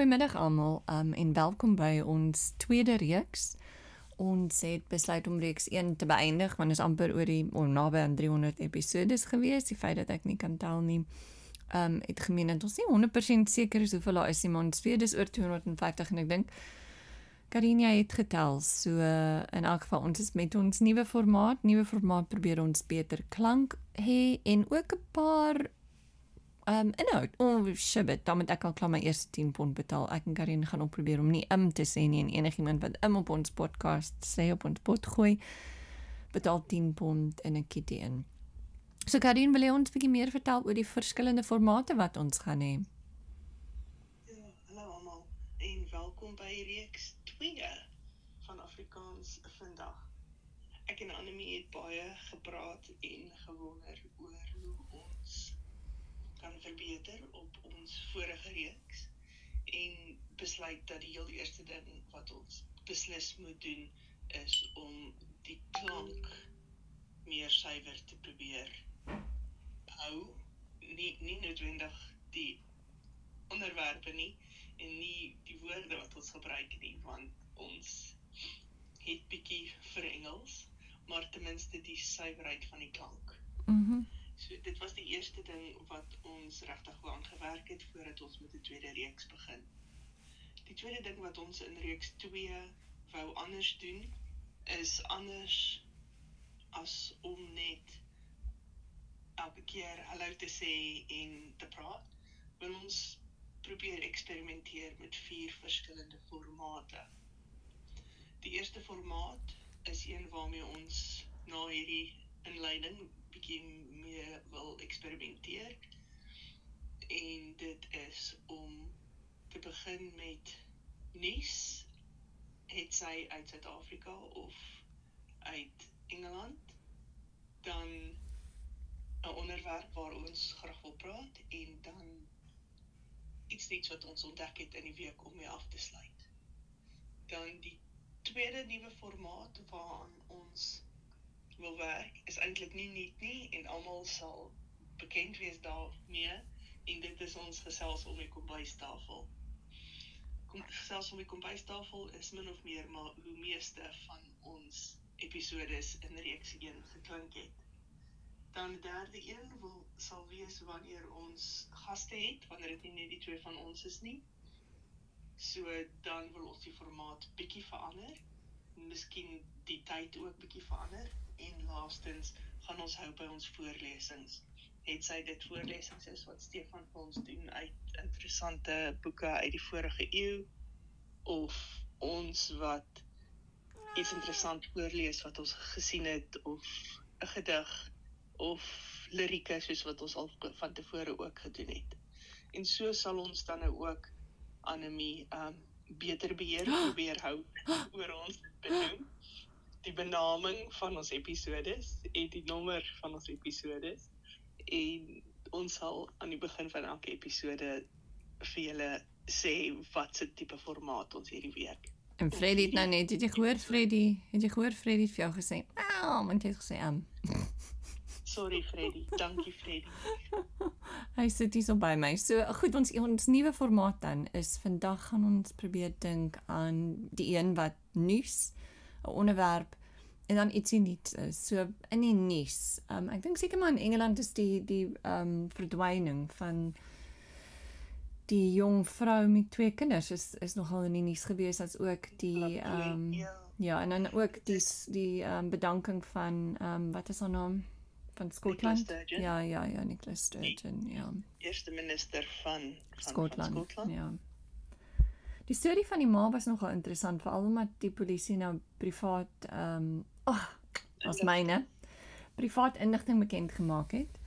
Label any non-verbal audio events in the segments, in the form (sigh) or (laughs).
Goeiemiddag almal um, en welkom by ons tweede reeks. Ons het besluit om reeks 1 te beëindig want ons amper oor die oh, naby aan 300 episode gewees. Die feit dat ek nie kan tel nie. Ehm um, het gemeen dat ons nie 100% seker is hoeveel daar is nie, maar ons weet dis oor 250 en ek dink Karinia het getel. So uh, in elk geval ons is met ons nuwe formaat, nuwe formaat probeer ons beter klank hê en ook 'n paar um, inhoud. Oh shit, dan moet ek al klaar my eerste 10 pond betaal. Ek en Karin gaan op probeer om nie im te sê nie en enigiemand wat im op ons podcast sê op ons pot gooi betaal 10 pond in 'n kitty in. So Karin, wil jy ons 'n bietjie meer vertel oor die verskillende formate wat ons gaan hê? Ja, hallo almal en welkom by reeks 2 van Afrikaans vandag. Ek en Anemie het baie gepraat en gewonder oor verbeter op ons vorige reeks en besluit dat die heel eerste ding wat ons beslis moet doen is om die klank meer suiwer te probeer hou nie nie noodwendig die onderwerpe nie en nie die woorde wat ons gebruik nie want ons het bietjie vir Engels maar ten minste die suiwerheid van die klank. Mhm. Mm So dit was die eerste ding wat ons regtig wou aangewerk het voordat ons met die tweede reeks begin. Die tweede ding wat ons in reeks 2 wou anders doen is anders as om net elke keer hallo te sê en te praat. Wil ons probeer eksperimenteer met vier verskillende formate. Die eerste formaat is een waarmee ons na hierdie inleiding bietjie meer wil eksperimenteer. En dit is om te begin met nuus het sy uit Suid-Afrika of uit Engeland dan 'n onderwerp waar ons graag wil praat en dan iets iets wat ons ontdek het in die week om mee af te sluit. Dan die tweede nuwe formaat waaraan ons werk is eintlik nie nuut nie en almal sal bekend wees daarmee en dit is ons gesels om die kombuistafel. Kom gesels om die kombuistafel is min of meer maar hoe meeste van ons episodes in reeks 1 geklink het. Dan die derde een wil sal wees wanneer ons gaste het, wanneer dit nie net die twee van ons is nie. So dan wil ons die formaat bietjie verander. Miskien die tyd ook bietjie verander en laastens gaan ons hou by ons voorlesings. Het sy dit voorlesings is wat Stefan vir ons doen uit interessante boeke uit die vorige eeu of ons wat iets interessant voorlees wat ons gesien het of 'n gedig of lirieke soos wat ons al van tevore ook gedoen het. En so sal ons dan nou ook anemie um beter beheer (gasps) probeer hou (gasps) oor ons benaming van ons episodes en die nommer van ons episodes en ons sal aan die begin van elke episode vir julle sê wat se tipe formaat ons hierdie week. En Freddy het nou net, het jy gehoor Freddy? Het jy gehoor Freddy het vir jou gesê? "Ау, want jy het gesê am." Um. (laughs) Sorry Freddy, dankie Freddy. (laughs) Hy sit hier so by my. So goed, ons ons nuwe formaat dan is vandag gaan ons probeer dink aan die een wat nuus 'n onderwerp en dan ietsie nuuts is. So in die nuus. Um ek dink seker maar in Engeland is die die um verdwyning van die jong vrou met twee kinders is is nogal in die nuus gewees as ook die um ja en dan ook die die um bedanking van um wat is haar naam van Skotland? Ja ja ja Nicholas Sturgeon ja. Eerste minister van, van Skotland. Van Skotland. Ja. Die storie van die ma was nogal interessant veral omdat die polisie nou privaat ehm um, ag oh, as myne privaat inligting bekend gemaak het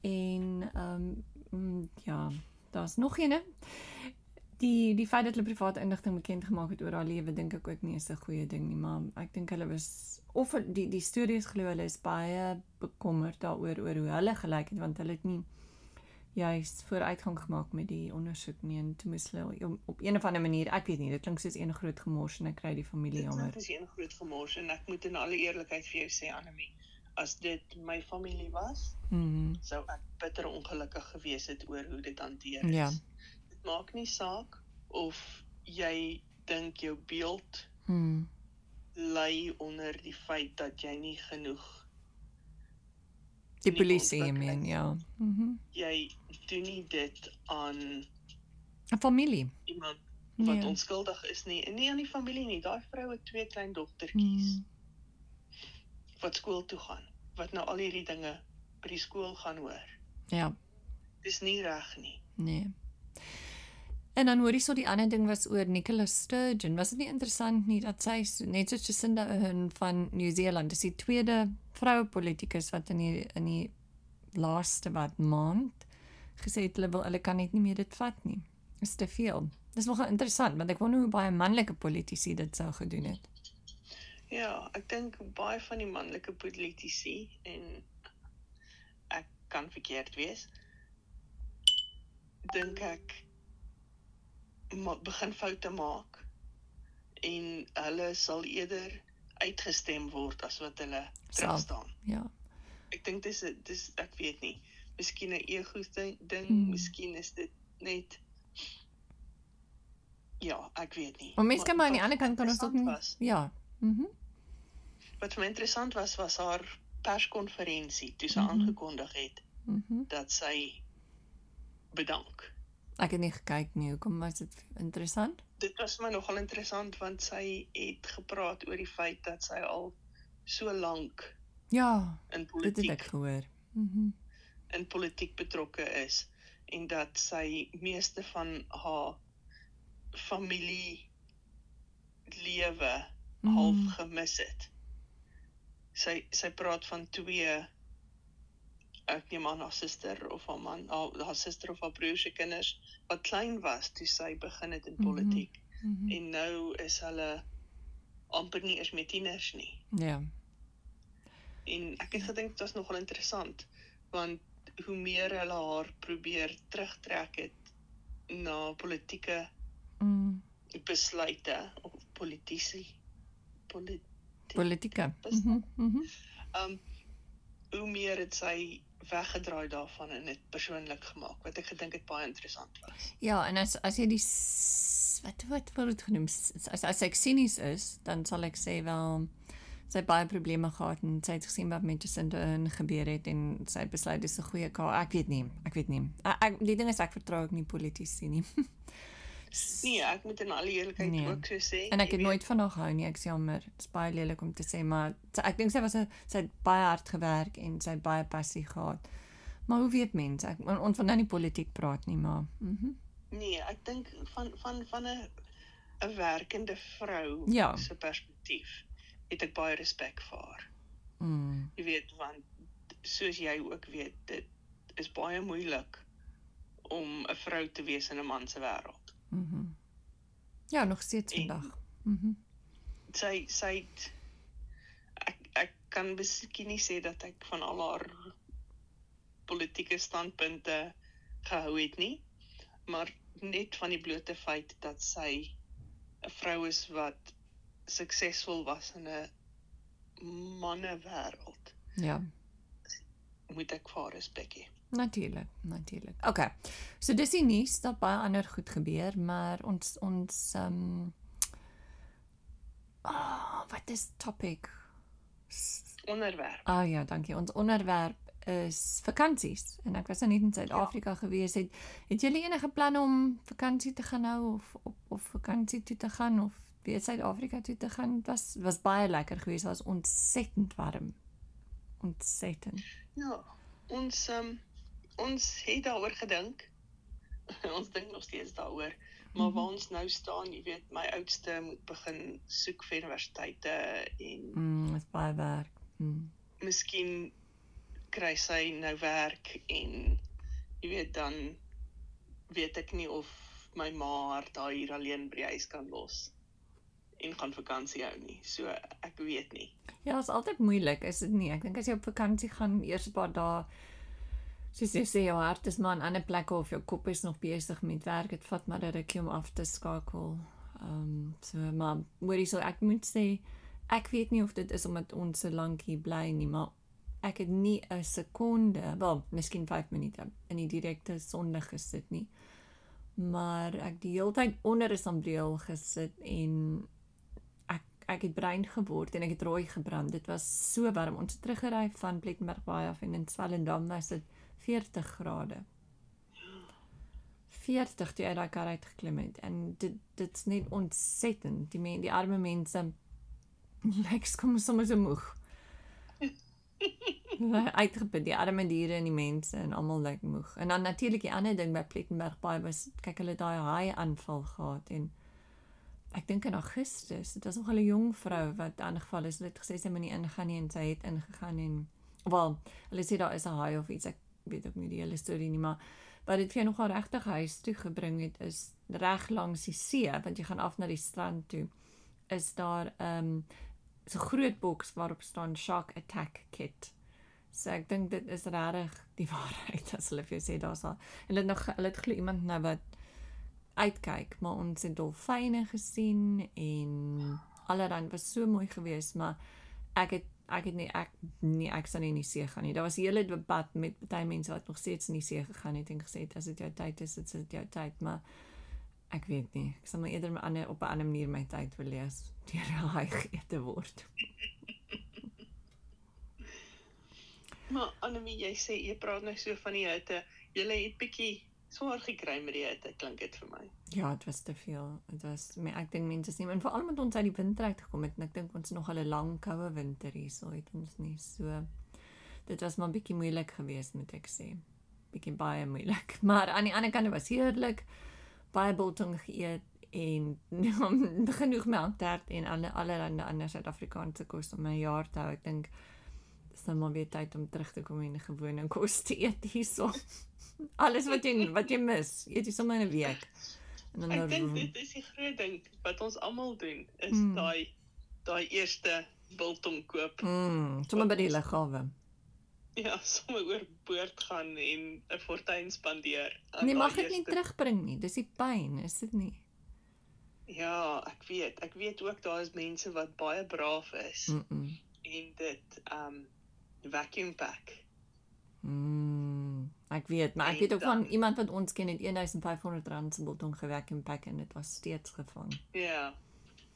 en ehm um, ja, daar's nog eene. Die die feit dat hulle privaat inligting bekend gemaak het oor haar lewe dink ek ook nie is 'n goeie ding nie, maar ek dink hulle was of die die stories glo hulle is baie bekommerd daaroor oor hoe hulle gelyk het want hulle het nie juist vooruitgang gemaak met die ondersoek nie en toe moes hulle op een of ander manier, ek weet nie, dit klink soos een groot gemors en ek kry die familie jammer. Dit is een groot gemors en ek moet in alle eerlikheid vir jou sê Anemie, as dit my familie was, Mhm. Mm sou ek bitter ongelukkig gewees het oor hoe dit hanteer Ja. is. Dit maak nie saak of jy dink jou beeld Mm. lê onder die feit dat jy nie genoeg Die polisie, I ontwikkeling. mean, ja. Mhm. jy doen nie dit aan 'n Familie. iemand wat Nee. onskuldig is nie en nie aan die familie nie. Daai vrou het twee klein dogtertjies Mm. wat skool toe gaan, wat nou al hierdie dinge by die skool gaan hoor. Ja. Dis nie reg nie. Nee. En dan hoor jy so die ander ding was oor Nicola Sturgeon. Was dit nie interessant nie dat sy so- net soos Jacinda Ardern van Nieu-Seeland, dis die tweede vroue politikus wat in die in die laaste wat maand gesê het hulle wil hulle kan net nie meer dit vat nie. Dis te veel. Dis nogal interessant want ek wonder hoe baie manlike politici dit sou gedoen het. Ja, ek dink baie van die manlike politici en ek kan verkeerd wees. Dink ek begin foute maak en hulle sal eerder uitgestem word as wat hulle terug staan. Ja. Ek dink dis dis ek weet nie. Miskien 'n ego ding, ding Mm. miskien is dit net Ja, ek weet nie. Maar mense kan maar aan die ander kant kan ons nie. was- Ja. Mhm. Wat vir my interessant was was haar perskonferensie toe sy Mhm. aangekondig het Mhm. dat sy bedank. Ek het nie gekyk nie. Hoekom was dit interessant? Dit was my nogal interessant want sy het gepraat oor die feit dat sy al so lank Ja, in dit het politiek ek gehoor. Mhm. in politiek betrokke is en dat sy meeste van haar familie lewe Mm. half gemis het. Sy sy praat van twee ek neem aan haar suster of haar man, haar, haar suster of haar broer se kinders wat klein was toe sy begin het in Mhm. politiek Mhm. en nou is hulle amper nie eens meer tieners nie. Ja. En ek het gedink dit was nogal interessant want hoe meer hulle haar probeer terugtrek het na politieke Mm. besluite of politici polit Politika. Bes- Mhm. Mhm. um hoe meer het sy weggedraai daarvan en dit persoonlik gemaak wat ek gedink het baie interessant was. Ja, en as as jy die wat wat word dit genoem? As as ek sinies is, dan sal ek sê wel sy baie probleme gehad en sy het gesien wat met Ardern gebeur het en sy het besluit dis 'n goeie kaart. Ek weet nie, ek weet nie. Ek, ek die ding is ek vertrou ook nie politici nie. (laughs) Nee, ek moet in alle eerlikheid Nee. ook so sê. En ek het nooit van haar gehou nie. Ek sê jammer. Dit is baie lelik om te sê, maar sy, ek dink sy was 'n sy het baie hard gewerk en sy het baie passie gehad. Maar hoe weet mense? Ek ons van nou nie politiek praat nie, maar mhm. Mm Nee, ek dink van van van 'n 'n werkende vrou Ja. se perspektief het ek baie respek vir haar. mm, Jy weet want soos jy ook weet, dit is baie moeilik om 'n vrou te wees in 'n man se wêreld. Mhm. Ja, nog steeds vandag. Mhm. Sy sy het ek ek kan miskien nie sê dat ek van al haar politieke standpunte gehou het nie, maar net van die blote feit dat sy 'n vrou is wat suksesvol was in 'n mannewêreld, ja. moet ek vir haar respek hê. Natuurlik, natuurlik. OK. So dis die nuus dat baie ander goed gebeur, maar ons ons ehm um, oh, wat is topic? Onderwerp. Ah ja, dankie. Ons onderwerp is vakansies en ek was nou net in Suid-Afrika ja. gewees het. Het julle enige planne om vakansie te gaan hou of of, of vakansie toe te gaan of weer Suid-Afrika toe te gaan? Dit was was baie lekker geweest. Dit was ontsettend warm. Ontsettend. Ja, ons um, ons het daaroor gedink. (laughs) ons dink nog steeds daaroor. Maar Mhm. waar ons nou staan, jy weet, my oudste moet begin soek vir universiteite en Mm, is baie werk. Mm. miskien kry sy nou werk en jy weet dan weet ek nie of my ma haar daar hier alleen by die huis kan los en gaan vakansie hou nie. So ek weet nie. Ja, dit is altyd moeilik, is dit nie? Ek dink as jy op vakansie gaan, eers 'n paar dae soos jy sê, jou hart is maar in ander plekke of jou kop is nog besig met werk. Dit vat maar 'n rukkie om af te skakel. Ehm um, so maar hoorie so ek moet sê ek weet nie of dit is omdat ons so lank hier bly nie, maar ek het nie 'n sekonde, wel, miskien 5 minute in die direkte sonlig gesit nie. Maar ek die hele tyd onder 'n sambreel gesit en ek het bruin geword en ek het rooi gebrand. Dit was so warm. Ons het teruggery van Plettenberg Baai af en in Swellendam was dit 40 grade. 40 toe uit daai kar uit geklim het en dit dit's net ontsettend. Die men, die arme mense (laughs) lyk kom sommer so moeg. (laughs) uitgeput die arme diere en die mense en almal lyk moeg. En dan natuurlik die ander ding by Plettenberg Baai was kyk hulle daai haai aanval gehad en ek dink in Augustus, dit was nog 'n jong vrou wat aangeval is. Hulle het gesê sy moenie ingaan nie en sy het ingegaan en wel, hulle sê daar is 'n haai of iets. Ek weet ook nie die hele storie nie, maar wat dit vir jou nogal regtig huis toe gebring het is reg langs die see, want jy gaan af na die strand toe. Is daar 'n um, so groot boks waarop staan shark attack kit. So ek dink dit is regtig die (laughs) waarheid as hulle vir jou sê daar's al. En hulle nog hulle het glo iemand nou wat uitkyk, maar ons het dolfyne gesien en allerhand was so mooi geweest, maar ek het ek het nie ek nie ek sal nie in die see gaan nie. Daar was 'n hele debat met baie mense wat nog steeds in die see gegaan het en gesê het as dit jou tyd is, dit is jou tyd, maar ek weet nie. Ek sal maar eerder my ander op 'n ander manier my tyd wil lees deur (laughs) hy geëte word. Maar Annelie, jy sê jy praat nou so van die hitte. Jy het bietjie swaar gekry met die hitte, klink dit vir my. Ja, dit was te veel. Dit was my ek dink mense is nie en veral met ons uit die winter uit gekom het en ek dink ons nog al 'n lang koue winter hier, so het ons nie so dit was maar bietjie moeilik geweest moet ek sê. Bietjie baie moeilik. (laughs) Maar aan die ander kant was heerlik. Baie biltong geëet en (laughs) genoeg melktert en alle allerlei ander Suid-Afrikaanse kos om my jaar te hou. Ek dink nou maar weer tyd om terug te kom en gewone kos te eet hierso. (laughs) Alles wat jy wat jy mis, eet jy sommer in 'n week. En dan Ek dink dit is die groot ding wat ons almal doen is mm. daai daai eerste biltong koop. Mm, sommer by die lughawe. Ja, sommer oor boord gaan en 'n fortuin spandeer. Nee, mag dit nie terugbring nie. Dis die pyn, is dit nie? Ja, ek weet. Ek weet ook daar is mense wat baie braaf is. Mm -mm. En dit um vacuum pack. Mm, ek weet, maar ek weet ook dan, van iemand wat ons ken het 1500 rand se botong gevacuum pack en dit was steeds gevang. Ja.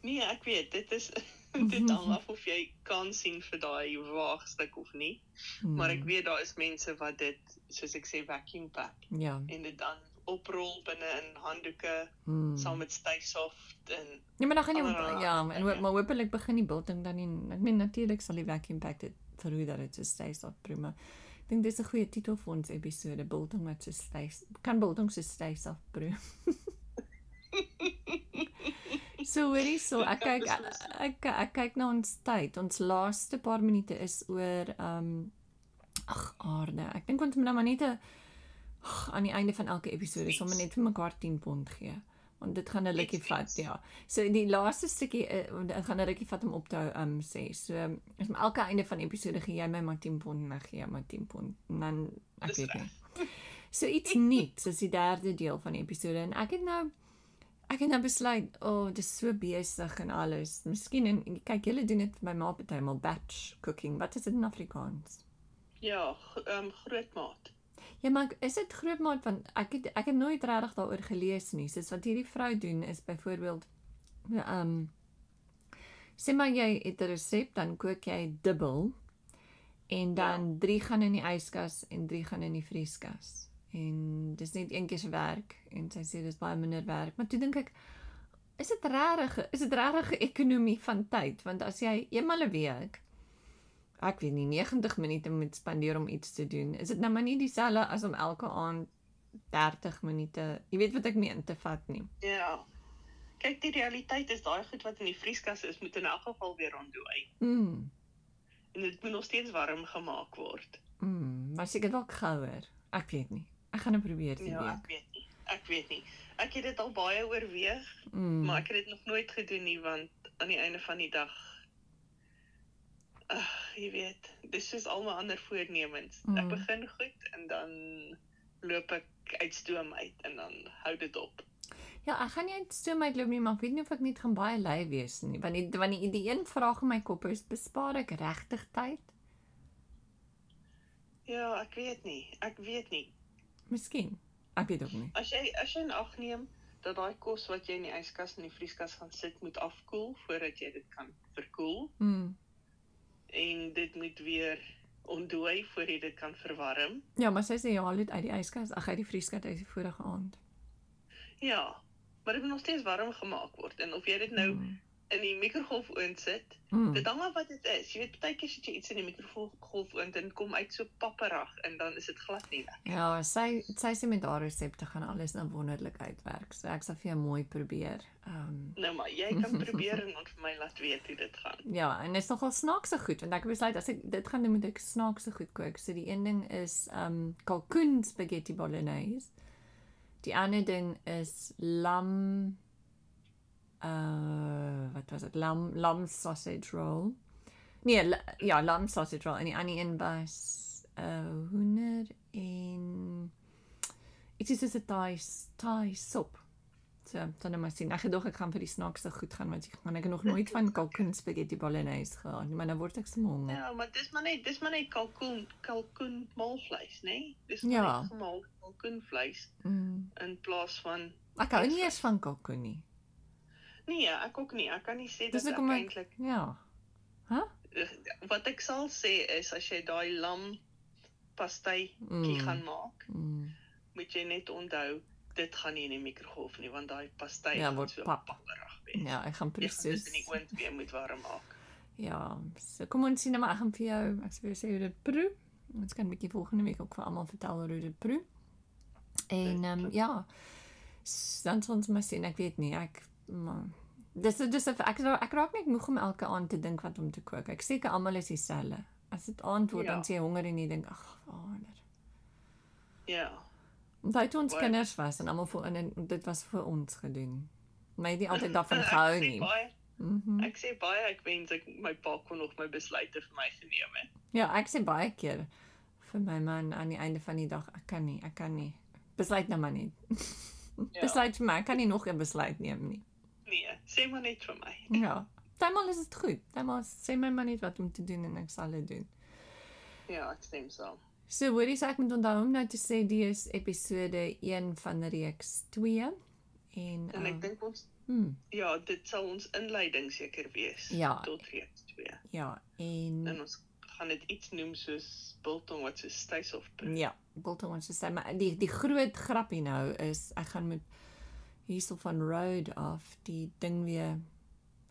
Nee, ek weet, dit is (laughs) dit hang af of jy kan sien vir daai waagstuk of nie. Mm. Maar ek weet daar is mense wat dit soos ek sê vacuum pack. Ja. En dit dan oprol binne in handdoeke hmm. saam met styfsoft en Nee, maar dan gaan jy ja, en maar hoopelik begin die bilting dan nie. Ek meen natuurlik sal die vacuum pack dit verhoed dat dit so styfsoft prima. Ek dink dis 'n goeie titel vir ons episode, bilting met so styf. Kan bilting so styfsoft brew. (laughs) so hoorie so ek kyk ek ek kyk na ons tyd. Ons laaste paar minute is oor ehm um, ag aarde. Ek dink ons moet nou maar net 'n aan die einde van elke episode sommer net vir mekaar 10 pond gee. Want dit gaan 'n rukkie vat, ja. So die laaste stukkie uh, dit gaan 'n rukkie vat om op te hou um sê. So is um, elke einde van episode gee jy my maar 10 pond en ek gee maar 10 pond. Dan ek weet nie. So iets nie, soos die derde deel van die episode en ek het nou ek het nou besluit, o, oh, dis so besig en alles. Miskien en kyk julle doen dit by my ma partymal batch cooking. Wat is dit in Afrikaans? Ja, ehm um, grootmaat. Ja, maar is dit grootmaat van ek het ek het nooit regtig daaroor gelees nie. Soos wat hierdie vrou doen is byvoorbeeld ehm um, sê maar jy het 'n resep dan kook jy dubbel en dan 3 ja. gaan in die yskas en 3 gaan in die vrieskas. En dis net een keer se werk en sy sê dis baie minder werk, maar toe dink ek is dit regtig is dit regtig ekonomie van tyd want as jy eenmal 'n week ek weet nie 90 minute moet spandeer om iets te doen. Is dit nou maar nie dieselfde as om elke aand 30 minute, jy weet wat ek meen, te vat nie. Ja. Kyk, die realiteit is daai goed wat in die vrieskas is, moet in elk geval weer ontdooi. Mm. En dit moet nog steeds warm gemaak word. Mm, maar seker dalk gouer. Ek weet nie. Ek gaan dit probeer die ja, week. Ja, ek weet nie. Ek weet nie. Ek het dit al baie oorweeg, mm. maar ek het dit nog nooit gedoen nie want aan die einde van die dag ag, jy weet, dis soos al my ander voornemens. Mm. Ek begin goed en dan loop ek uit stoom uit en dan hou dit op. Ja, ek gaan nie uit stoom uitloop nie, maar ek weet nie of ek net gaan baie lui wees nie. Want die want die, die een vraag in my kop is, bespaar ek regtig tyd? Ja, ek weet nie. Ek weet nie. Miskien. Ek weet ook nie. As jy as jy ag neem dat daai kos wat jy in die yskas en die vrieskas gaan sit moet afkoel voordat jy dit kan verkoel Mm. En dit moet weer ontdooi voor jy dit kan verwarm. Ja, maar sy sê jy haal dit uit die yskas, ag uit die vrieskas uit die vorige aand. Ja, maar dit moet nog steeds warm gemaak word en of jy dit nou Mm. In die mikrogolfoond sit, Mm. dit hang af wat dit is. Jy weet baie keer sit jy iets in die mikrogolfoond en kom uit so papperig en dan is dit glad nie lekker. Ja, sy sy sê met haar resepte gaan alles nou wonderlik uitwerk. So ek sal vir jou mooi probeer. Ehm um, Nou maar jy kan probeer en dan vir my laat weet hoe dit gaan. (laughs) ja, en dit is nogal snaakse goed want ek besluit as ek dit gaan doen moet ek snaakse goed kook. So die een ding is ehm um, kalkoen spaghetti bolognese. Die ander ding is lam uh wat was dit? Lam lam sausage roll. Nee, la, ja, lam sausage roll en die ander een was uh hoender en iets is 'n Thai Thai sop. So, dan nou maar sien. Ek gedog ek gaan vir die snaakste goed gaan want ek gaan ek het nog nooit van kalkoen spaghetti bolognese gehad nie, maar nou word ek so honger. Ja, maar dis maar net dis maar net kalkoen kalkoen maalvleis, nê? Nee? Dis Ja. maar net gemaal kalkoenvleis Mm. in plaas van Ek hou nie eens van kalkoen nie. Nee, ek ook nie. Ek kan nie sê Dis dat ek eintlik ja. Hæ? wat ek sal sê is as jy daai lam pastytjie Mm. gaan maak, Mm. moet jy net onthou dit gaan nie in die mikrogolf nie want daai pasty Ja, word so pap. papperig wees. Ja, ek gaan presies. in die oond weer moet warm maak. Ja, so kom ons sien nou maar ek gaan vir jou ek sê sê hoe dit proe. Ons kan 'n bietjie volgende week ook vir almal vertel hoe dit proe. En ehm um, ja. Dan sal ons maar sien, ek weet nie, ek maar dis dis ek ek raak net moeg om elke aand te dink wat om te kook. Ek seker almal is dieselfde. As dit aand word, Ja. dan sê jy honger en jy dink ag, vader. Ja. Omdat toe ons Baie- kinders was en almal voor in en dit was vir ons gedoen. My het nie altyd (laughs) daarvan gehou nie. baie- Mhm. Ek sê baie ek wens ek my pa kon nog my besluite vir my geneem het. Ja, ek sê baie keer vir my man aan die einde van die dag, ek kan nie, ek kan nie. Besluit nou maar net. (laughs) Ja. Besluit vir my, ek kan nie nog 'n besluit neem nie. Nee, sê maar net vir my. Ja. Partymal is dit goed. Partymal sê my maar net wat om te doen en ek sal dit doen. Ja, ek stem saam. So, hoorie, so ek moet onthou om nou te sê die is episode 1 van reeks 2 en En ek uh, dink ons hmm, ja, dit sal ons inleiding seker wees Ja. tot reeks 2. ja, en En ons gaan dit iets noem soos biltong wat so styf of. Ja, biltong ons sê maar die die groot grappie nou is ek gaan met hierso van road af die ding weer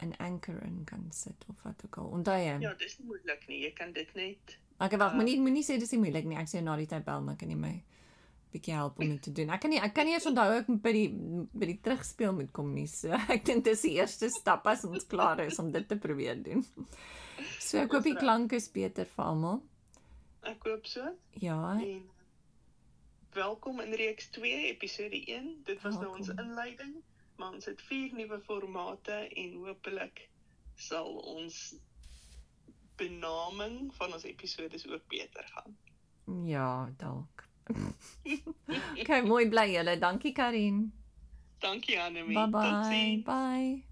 in anchor in kan sit of wat ook al. Onthou jy? Ja, dis nie moeilik nie. Jy kan dit net Ek wag, uh, moenie moenie sê dis nie moeilik nie. Ek sê na die tyd bel dan kan jy my bietjie help om dit te doen. Ek kan nie ek kan nie eens onthou ek by die by die terugspeel moet kom nie. So (laughs) ek dink dis die eerste stap as ons klaar is om dit te probeer doen. So ek hoop die klank is beter vir almal. ek hoop so. Ja, En welkom in reeks 2, episode 1. Dit was nou ons inleiding, maar ons het vier nuwe formate en hopelik sal ons benaming van ons episodes ook beter gaan. ja, dalk. (laughs) okay, mooi bly julle. Dankie Karin. Dankie Annelie. Totsiens. Bye.